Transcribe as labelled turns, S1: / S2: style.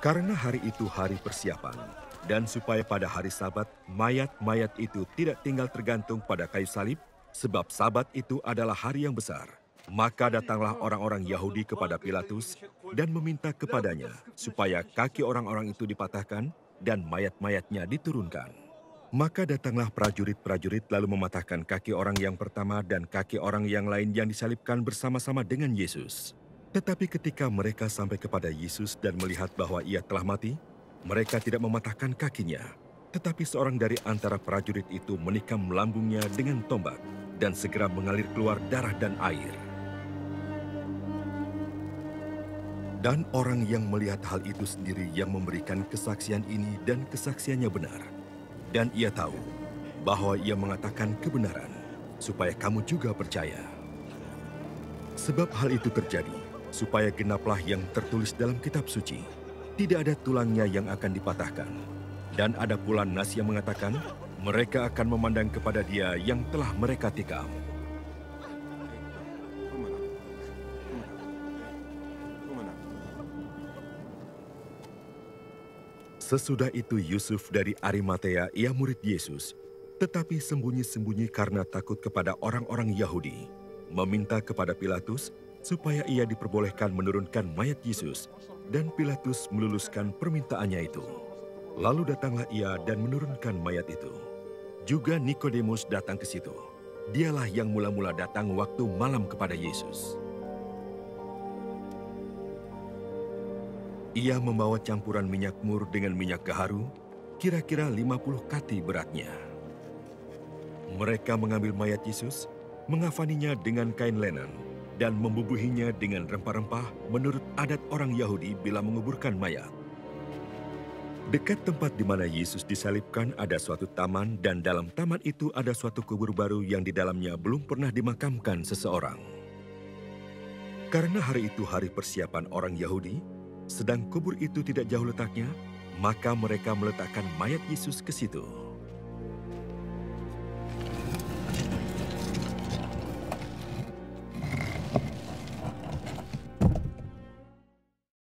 S1: Karena hari itu hari persiapan, dan supaya pada hari Sabat mayat-mayat itu tidak tinggal tergantung pada kayu salib, sebab Sabat itu adalah hari yang besar. Maka datanglah orang-orang Yahudi kepada Pilatus dan meminta kepadanya supaya kaki orang-orang itu dipatahkan dan mayat-mayatnya diturunkan. Maka datanglah prajurit-prajurit lalu mematahkan kaki orang yang pertama dan kaki orang yang lain yang disalibkan bersama-sama dengan Yesus. Tetapi ketika mereka sampai kepada Yesus dan melihat bahwa ia telah mati, mereka tidak mematahkan kakinya. Tetapi seorang dari antara prajurit itu menikam lambungnya dengan tombak dan segera mengalir keluar darah dan air. Dan orang yang melihat hal itu sendiri yang memberikan kesaksian ini dan kesaksiannya benar. Dan ia tahu bahwa ia mengatakan kebenaran, supaya kamu juga percaya. Sebab hal itu terjadi, supaya genaplah yang tertulis dalam kitab suci. Tidak ada tulangnya yang akan dipatahkan. Dan ada pula nas yang mengatakan, mereka akan memandang kepada dia yang telah mereka tikam. Sesudah itu Yusuf dari Arimatea ia murid Yesus, tetapi sembunyi-sembunyi karena takut kepada orang-orang Yahudi, meminta kepada Pilatus supaya ia diperbolehkan menurunkan mayat Yesus, dan Pilatus meluluskan permintaannya itu. Lalu datanglah ia dan menurunkan mayat itu. Juga Nikodemus datang ke situ. Dialah yang mula-mula datang waktu malam kepada Yesus. Ia membawa campuran minyak mur dengan minyak gaharu, kira-kira 50 kati beratnya. Mereka mengambil mayat Yesus, mengafaninya dengan kain lenan, dan membubuhinya dengan rempah-rempah menurut adat orang Yahudi bila menguburkan mayat. Dekat tempat di mana Yesus disalibkan ada suatu taman dan dalam taman itu ada suatu kubur baru yang di dalamnya belum pernah dimakamkan seseorang. Karena hari itu hari persiapan orang Yahudi, sedang kubur itu tidak jauh letaknya, maka mereka meletakkan mayat Yesus ke situ.